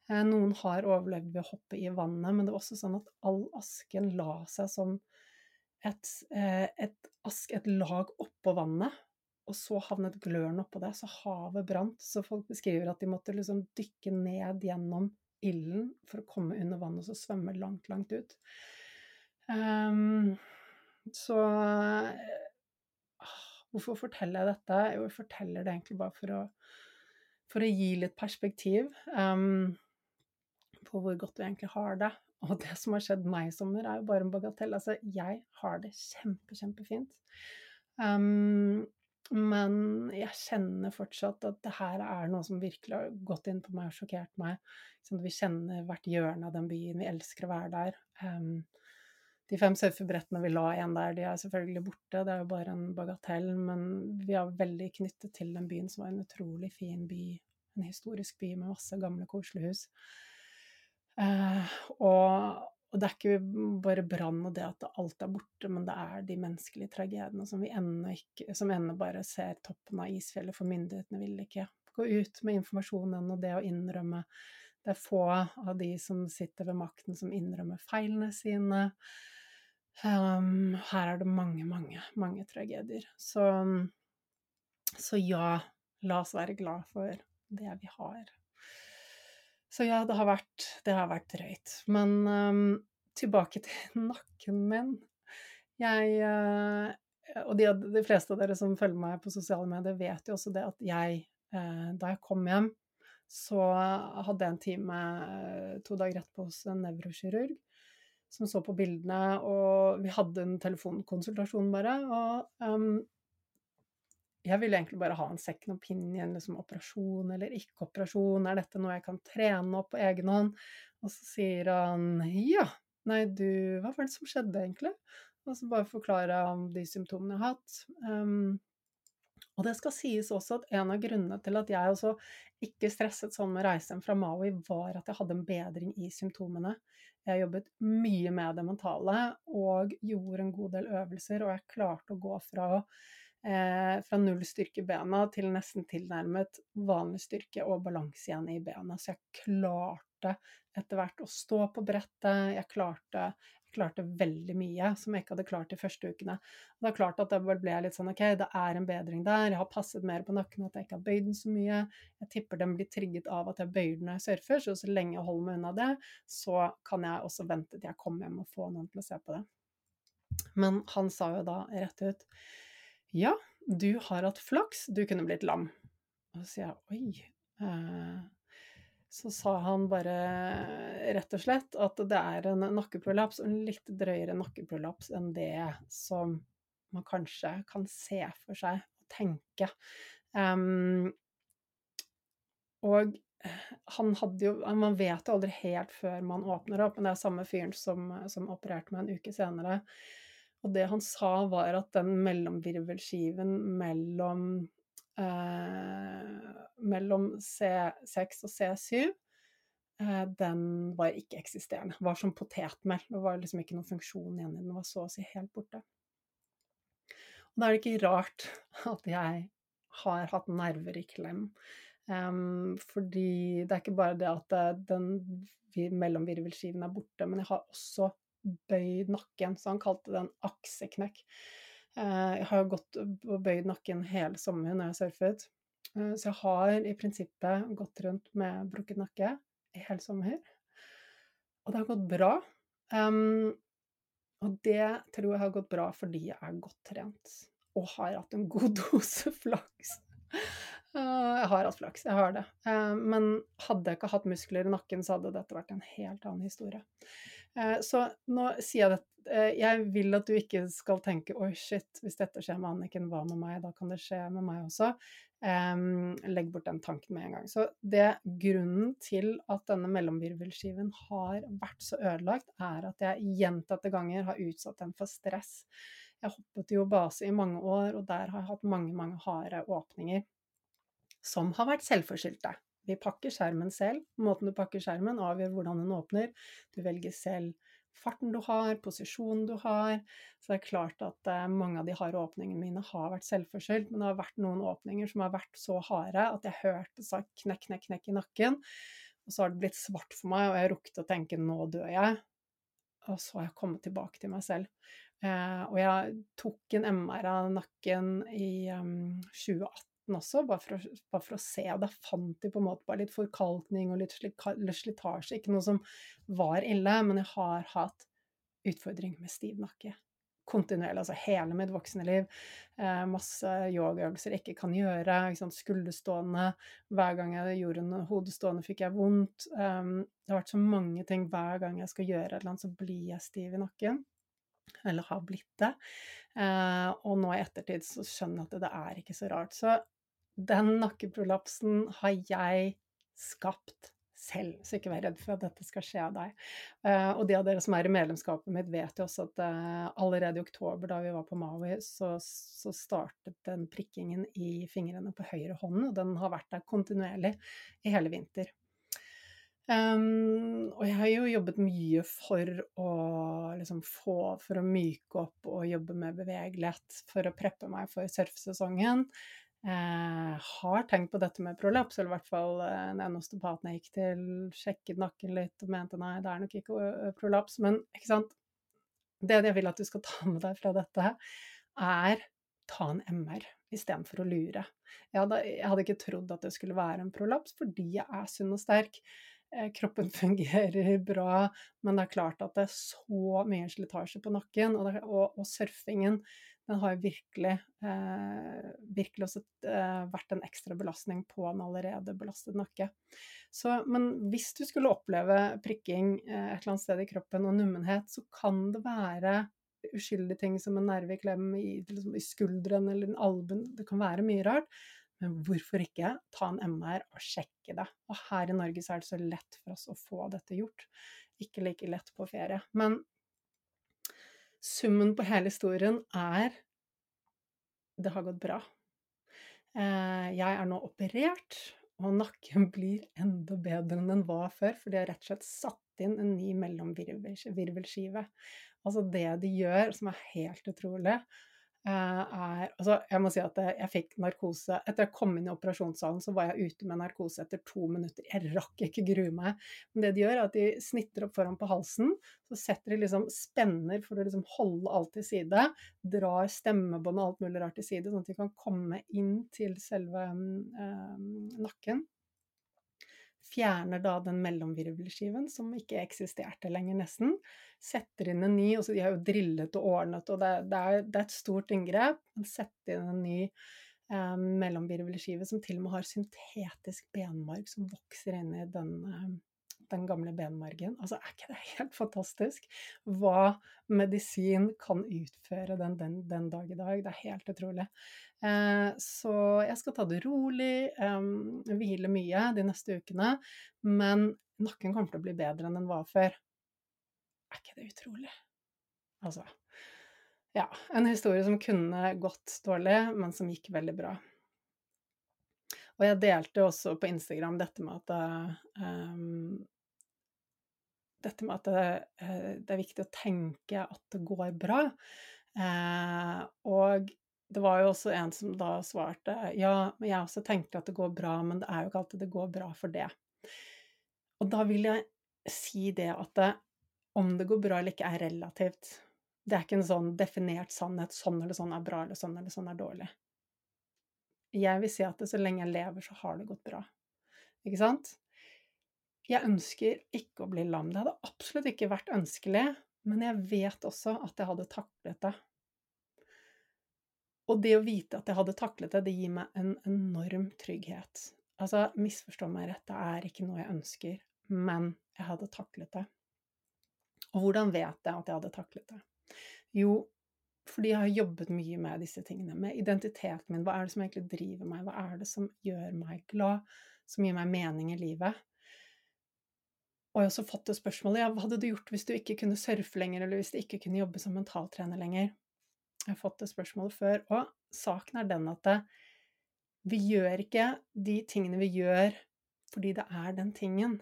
Eh, noen har overlevd ved å hoppe i vannet, men det var også sånn at all asken la seg som et, eh, et, ask, et lag oppå vannet, og så havnet gløren oppå det, så havet brant. Så folk beskriver at de måtte liksom dykke ned gjennom ilden for å komme under vannet og så svømme langt, langt ut. Um, så Hvorfor forteller jeg dette? Jo, jeg forteller det egentlig bare for å, for å gi litt perspektiv. Um, på hvor godt vi egentlig har det. Og det som har skjedd meg i sommer, er jo bare en bagatell. Altså, jeg har det kjempe, kjempefint. Um, men jeg kjenner fortsatt at det her er noe som virkelig har gått inn på meg og sjokkert meg. Sånn vi kjenner hvert hjørne av den byen. Vi elsker å være der. Um, de fem surfebrettene vi la igjen der, de er selvfølgelig borte. Det er jo bare en bagatell, men vi er veldig knyttet til den byen, som var en utrolig fin by. En historisk by med masse gamle, koselige hus. Eh, og, og, det er ikke bare brann og det at alt er borte, men det er de menneskelige tragediene som vi ennå ikke Som ennå bare ser toppen av isfjellet, for myndighetene vil ikke gå ut med informasjonen og det å innrømme Det er få av de som sitter ved makten, som innrømmer feilene sine. Um, her er det mange, mange, mange tragedier. Så, så ja, la oss være glad for det vi har. Så ja, det har vært, det har vært drøyt. Men um, tilbake til nakken min. Jeg uh, Og de, de, fleste av dere som følger meg på sosiale medier, vet jo også det at jeg, uh, da jeg kom hjem, så hadde jeg en time uh, to dager etterpå hos en nevrokirurg som så på bildene, og vi hadde en telefonkonsultasjon bare. Og um, jeg ville egentlig bare ha en second opinion, liksom operasjon eller ikke operasjon, er dette noe jeg kan trene opp på egen hånd? Og så sier han ja, nei du, hva var det som skjedde egentlig? Og så bare forklare om de symptomene jeg har hatt. Um, og det skal sies også at en av grunnene til at jeg også ikke stresset sånn med reisen fra Maui, var at jeg hadde en bedring i symptomene. Jeg jobbet mye med det mentale og gjorde en god del øvelser, og jeg klarte å gå fra eh, fra null styrke i bena til nesten tilnærmet vanlig styrke og balanse igjen i bena. Så jeg klarte etter hvert å stå på brettet. Jeg klarte, klarte veldig mye som jeg ikke hadde klart de første ukene. Og det er klart at det ble litt sånn ok, det er en bedring der. Jeg har passet mer på nakken, at jeg ikke har bøyd den så mye. Jeg tipper den blir trigget av at jeg bøyer den når jeg surfer, så så lenge jeg holder meg unna det, så kan jeg også vente til jeg kommer hjem og får noen til å se på det. Men han sa jo da rett ut ja, du har hatt flaks, du kunne blitt lam. Og så sier jeg oi. Eh, så sa han bare rett og slett at det er en nakkeprolaps, en litt drøyere nakkeprolaps enn det som man kanskje kan se for seg og tenke. Um, og han hadde jo Man vet jo aldri helt før man åpner opp, men det er samme fyren som, som opererte meg en uke senere. Og det han sa, var at den mellomvirvelskiven mellom, mellom C6 og C7 eh, den var ikke eksisterende. Var som potetmel. Det var liksom ikke noen funksjon igjen i den. Den var så å si helt borte. Og da er det ikke rart at jeg har hatt nerver i klem. Um, fordi det er ikke bare det at eh, den mellomvirvelskiven er borte, men jeg har også bøyd nakken, så han kalte det en akseknekk. Eh, jeg har gått og bøyd nakken hele sommeren når jeg har surfet, eh, så jeg har i prinsippet gått rundt med brukket nakke i hele sommer. Og det har gått bra. Um, og det tror jeg har gått bra fordi jeg er godt trent og har hatt en god dose flaks. Uh, jeg har hatt flaks, jeg har det. Uh, men hadde jeg ikke hatt muskler i nakken, så hadde dette vært en helt annen historie. Eh, så nå sier jeg det Jeg vil at du ikke skal tenke 'oi, shit, hvis dette skjer med Anniken, hva med meg?' Da kan det skje med meg også. legg bort den tanken med en gang. Så det grunnen til at denne mellomvirvelskiven har vært så ødelagt, er at jeg gjentatte ganger har utsatt den for stress. Jeg hoppet jo base i mange år, og der har jeg hatt mange, mange harde åpninger som har vært selvforskyldte. Vi pakker skjermen selv. Måten du pakker skjermen avgjør hvordan den åpner. Du velger selv farten du har, posisjonen du har. Så det er klart at eh, mange av de harde åpningene mine har vært selvforskyldt, men det har vært noen åpninger som har vært så harde at jeg hørte sa knekk, knekk, knekk i nakken. Og så har det blitt svart for meg, og jeg rukket å tenke nå dør jeg. Og så har jeg kommet tilbake til meg selv. Eh, og jeg tok en MR av nakken i ehm, 2018 2017 også, bare for, å, bare for, å, se. Og da fant de på en måte bare litt forkalkning og litt slitasje. Ikke noe som var ille, men jeg har hatt utfordringer med stiv nakke. Kontinuerlig, altså hele mitt voksne liv. Eh, masse yogaøvelser jeg ikke kan gjøre. Ikke Skulderstående. Hver gang jeg gjorde en hodestående, fikk jeg vondt. Um, det har vært så mange ting. Hver gang jeg skal gjøre noe så blir jeg stiv i nakken eller har blitt det. Eh, og nå i ettertid så skjønner jeg at det, det, er ikke så rart. Så den nakkeprolapsen har jeg skapt selv, så ikke vær redd for at dette skal skje av deg. Uh, og de av dere som er i medlemskapet mitt, vet jo også at uh, allerede i oktober, da vi var på Maui, så, så, startet den prikkingen i fingrene på høyre hånd, og den har vært der kontinuerlig i hele vinter. Um, og jeg har jo jobbet mye for å liksom få For å myke opp og jobbe med bevegelighet for å preppe meg for surfesesongen. Eh, har tenkt på dette med prolaps, eller i hvert fall eh, en osteopaten jeg gikk til, sjekket nakken litt og mente nei, det er nok ikke prolaps. Men ikke sant, det jeg vil at du skal ta med deg fra dette, er ta en MR istedenfor å lure. Jeg hadde, jeg hadde, ikke trodd at det skulle være en prolaps fordi jeg er sunn og sterk. Eh, kroppen fungerer bra, men det er klart at det er så mye slitasje på nakken, og, det, og, og surfingen den har virkelig, eh, virkelig også eh, vært en ekstra belastning på en allerede belastet nakke. Så, men hvis du skulle oppleve prikking eh, et eller annet sted i kroppen og nummenhet, så kan det være uskyldige ting som en nerve i klem i, liksom, i skulderen eller en albuen. Det kan være mye rart. Men hvorfor ikke ta en MR og sjekke det? Og her i Norge så er det så lett for oss å få dette gjort. Ikke like lett på ferie. Men summen på hele historien er det har gått bra. Eh, jeg er nå operert, og nakken blir enda bedre enn den var før, for de har rett og slett satt inn en ny mellomvirvelskive. Altså det de gjør, som er helt utrolig, er Altså, jeg må si at jeg fikk narkose Etter jeg kom inn i operasjonssalen, så var jeg ute med narkose etter to minutter. Jeg rakk ikke grue meg. Men det de gjør, er at de snitter opp foran på halsen. Så setter de liksom spenner for å liksom holde alt til side. Drar stemmebånd og alt mulig rart til side, sånn at de kan komme inn til selve øh, nakken fjerner da den mellomvirvelskiven som ikke eksisterte lenger, nesten. Setter inn en ny, og så de har jo drillet og ordnet, og det, det, er, det er, et stort inngrep. Men setter inn en ny eh, mellomvirvelskive som til og med har syntetisk benmarg som vokser inn i den eh, den gamle benmargen. Altså, er ikke det helt fantastisk hva medisin kan utføre den, den, den dag i dag? Det er helt utrolig. Eh, så jeg skal ta det rolig, eh, hvile mye de neste ukene. Men nakken kommer til å bli bedre enn den var før. Er ikke det utrolig? Altså Ja. En historie som kunne gått dårlig, men som gikk veldig bra. Og jeg delte også på Instagram dette med at um, dette med at det, eh, det, er viktig å tenke at det går bra. Eh, og det var jo også en som da svarte ja, men jeg også tenker at det går bra, men det er jo ikke alltid det går bra for det. Og da vil jeg si det at det, om det går bra eller ikke, er relativt. Det er ikke en sånn definert sannhet. Sånn eller sånn er bra, eller sånn eller sånn er dårlig. Jeg vil si at det, så lenge jeg lever, så har det gått bra. Ikke sant? Jeg ønsker ikke å bli lam. Det hadde absolutt ikke vært ønskelig, men jeg vet også at jeg hadde taklet det. Og det å vite at jeg hadde taklet det, det gir meg en enorm trygghet. Altså, misforstå meg rett, det er ikke noe jeg ønsker, men jeg hadde taklet det. Og hvordan vet jeg at jeg hadde taklet det? Jo, fordi jeg har jobbet mye med disse tingene, med identiteten min. Hva er det som egentlig driver meg? Hva er det som gjør meg glad? Som gir meg mening i livet? Og jeg har også fått det spørsmålet ja, hva hadde du gjort hvis du ikke kunne surfe lenger, eller hvis du ikke kunne jobbe som mentaltrener lenger? Jeg har fått det spørsmålet før, og saken er den at det, vi gjør ikke de tingene vi gjør fordi det er den tingen.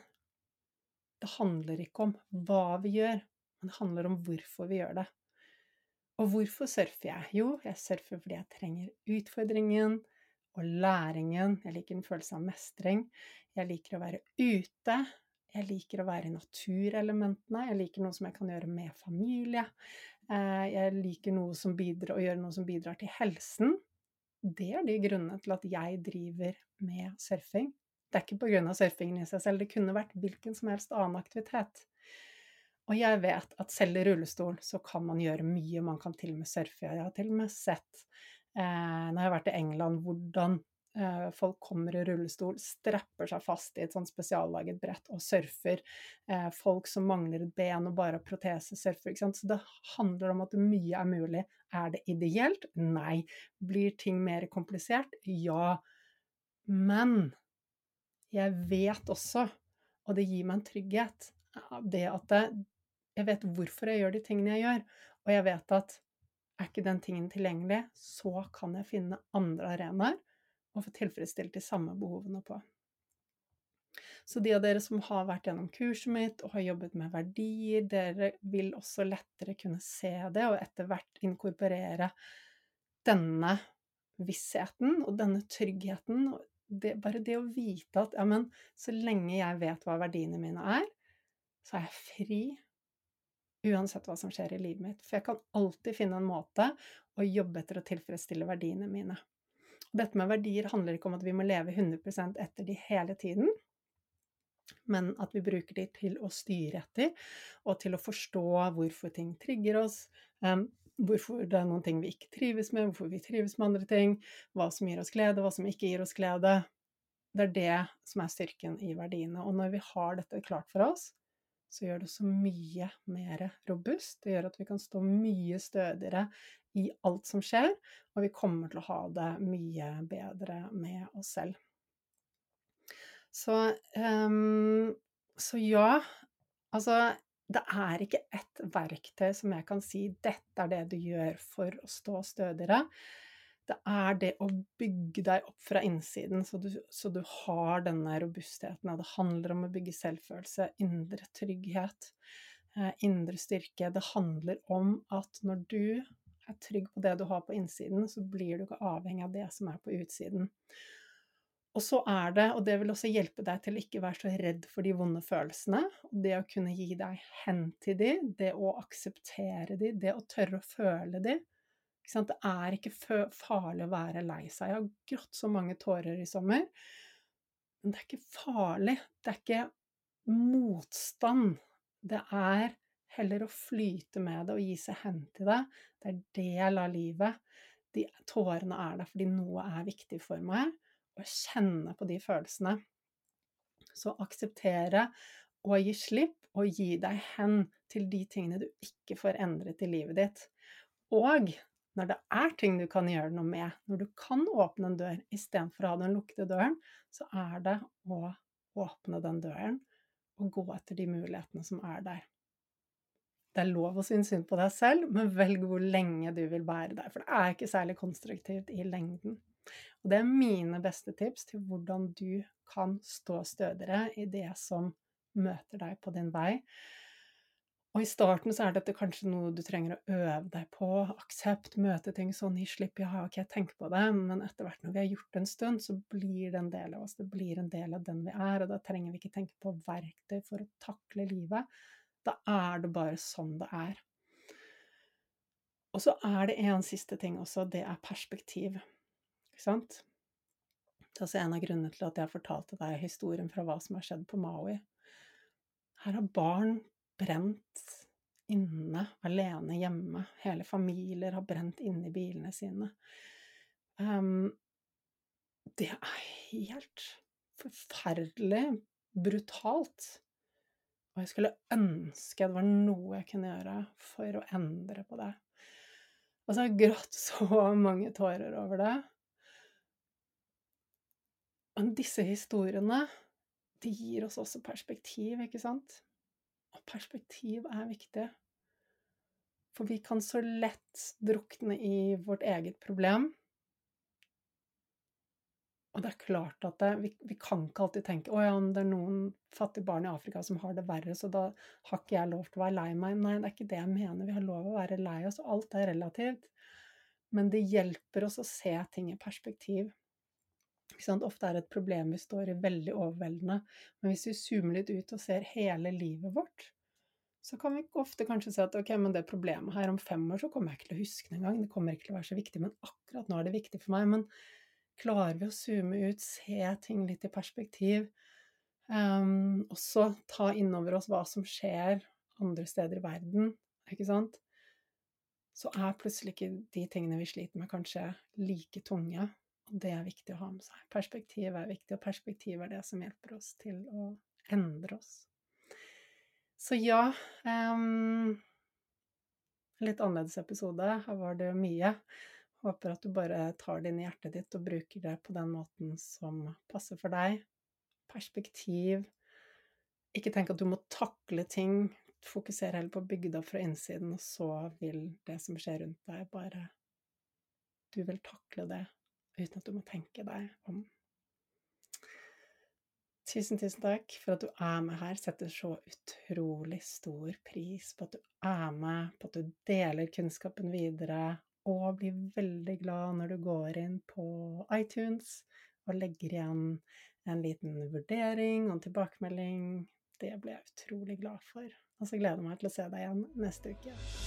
Det handler ikke om hva vi gjør, men det handler om hvorfor vi gjør det. Og hvorfor surfer jeg? Jo, jeg surfer fordi jeg trenger utfordringen og læringen. Jeg liker en følelse av mestring. Jeg liker å være ute. Jeg liker å være i naturelementene. Jeg liker noe som jeg kan gjøre med familie. Eh, jeg liker noe som bidrar, å gjøre noe som bidrar til helsen. Det er de grunnene til at jeg driver med surfing. Det er ikke pga. surfingen i seg selv, det kunne vært hvilken som helst annen aktivitet. Og jeg vet at selv i rullestol så kan man gjøre mye, man kan til og med surfe. Jeg har til og med sett, eh, når jeg har vært i England, hvordan folk kommer i rullestol, strapper seg fast i et sånn spesiallaget brett og surfer. Eh, folk som mangler et ben og bare har protese, surfer. Så det handler om at mye er mulig. Er det ideelt? Nei. Blir ting mer komplisert? Ja. Men jeg vet også, og det gir meg en trygghet, det at jeg vet hvorfor jeg gjør de tingene jeg gjør, og jeg vet at er ikke den tingen tilgjengelig, så kan jeg finne andre arenaer og få tilfredsstilt de samme behovene på. Så de av dere som har vært gjennom kurset mitt og har jobbet med verdier, dere vil også lettere kunne se det og etter hvert inkorporere denne vissheten og denne tryggheten. Det, bare det å vite at ja, men så lenge jeg vet hva verdiene mine er, så er jeg fri uansett hva som skjer i livet mitt. For jeg kan alltid finne en måte å jobbe etter å tilfredsstille verdiene mine. Dette med verdier handler ikke om at vi må leve 100% etter de hele tiden, men at vi bruker de til å styre etter, og til å forstå hvorfor ting trigger oss, um, hvorfor det er noen ting vi ikke trives med, hvorfor vi trives med andre ting, hva som gir oss glede, hva som ikke gir oss glede. Det er det som er styrken i verdiene. Og når vi har dette klart for oss, så gjør det så mye mer robust. Det gjør at vi kan stå mye stødigere i alt som skjer, og vi kommer til å ha det mye bedre med oss selv. Så, um, så ja, altså det er ikke ett verktøy som jeg kan si 'dette er det du gjør for å stå stødigere'. Det er det å bygge deg opp fra innsiden, så du, så du har denne robustheten. Det handler om å bygge selvfølelse, indre trygghet, eh, indre styrke. Det handler om at når du er trygg på det du har på innsiden, så blir du ikke avhengig av det som er på utsiden. Og så er det, og det vil også hjelpe deg til å ikke være så redd for de vonde følelsene, det å kunne gi deg hen til de, det å akseptere de, det å tørre å føle de, det er ikke farlig å være lei seg. Jeg har grått så mange tårer i sommer. Men det er ikke farlig. Det er ikke motstand. Det er heller å flyte med det og gi seg hen til det. Det er del av livet. De tårene er der fordi noe er viktig for meg, og kjenne på de følelsene. Så akseptere og gi slipp, og gi deg hen til de tingene du ikke får endret i livet ditt. Og når det er ting du kan gjøre noe med, når du kan åpne en dør istedenfor å ha den lukkede døren, så er det å åpne den døren og gå etter de mulighetene som er der. Det er lov å synes synd på deg selv, men velg hvor lenge du vil være der, for det er ikke særlig konstruktivt i lengden. Og det er mine beste tips til hvordan du kan stå stødigere i det som møter deg på din vei. Og i starten så er dette kanskje noe du trenger å øve deg på. Aksept, møte ting sånn i slipp, ja, ok, tenk på det. Men etter hvert når vi har gjort det en stund, så blir det en del av oss. Det blir en del av den vi er, og da trenger vi ikke tenke på verktøy for å takle livet. Da er det bare sånn det er. Og så er det en siste ting også, det er perspektiv. Ikke sant? Det er også en av grunnene til at jeg fortalte deg historien fra hva som har skjedd på Maui. Her har barn brent inne, alene hjemme. Hele familier har brent inne i bilene sine. Um, det er helt forferdelig brutalt. Og jeg skulle ønske det var noe jeg kunne gjøre for å endre på det. Altså, jeg har grått så mange tårer over det. Men disse historiene, de gir oss også perspektiv, ikke sant? Perspektiv er viktig. For vi kan så lett drukne i vårt eget problem. Og det er klart at det, vi, vi, kan ikke alltid tenke at ja, det er noen fattige barn i Afrika som har det verre, så da har ikke jeg lov til å være lei meg. Nei, det er ikke det jeg mener. Vi har lov til å være lei oss. Alt er relativt. Men det hjelper oss å se ting i perspektiv. Ofte er det et problem vi står i, veldig overveldende. Men hvis vi zoomer litt ut og ser hele livet vårt, så kan vi ofte kanskje si at ok, men det problemet her om fem år, så kommer jeg ikke til å huske det engang. Det kommer ikke til å være så viktig, men akkurat nå er det viktig for meg. Men klarer vi å zoome ut, se ting litt i perspektiv, um, også ta innover oss hva som skjer andre steder i verden, ikke sant, så er plutselig ikke de tingene vi sliter med, kanskje like tunge. Og det er viktig å ha med seg. Perspektiv er viktig, og perspektiv er det som hjelper oss til å endre oss. Så ja um, Litt annerledes episode. Her var det mye. Håper at du bare tar det inn i hjertet ditt og bruker det på den måten som passer for deg. Perspektiv. Ikke tenk at du må takle ting. Fokuser heller på å bygge det opp fra innsiden, og så vil det som skjer rundt deg, bare Du vil takle det uten at du må tenke deg om. Tusen, tusen takk for at du er med her. Setter så utrolig stor pris på at du er med, på at du deler kunnskapen videre, og blir veldig glad når du går inn på iTunes og legger igjen en liten vurdering og en tilbakemelding. Det blir jeg utrolig glad for. Og så gleder jeg meg til å se deg igjen neste uke.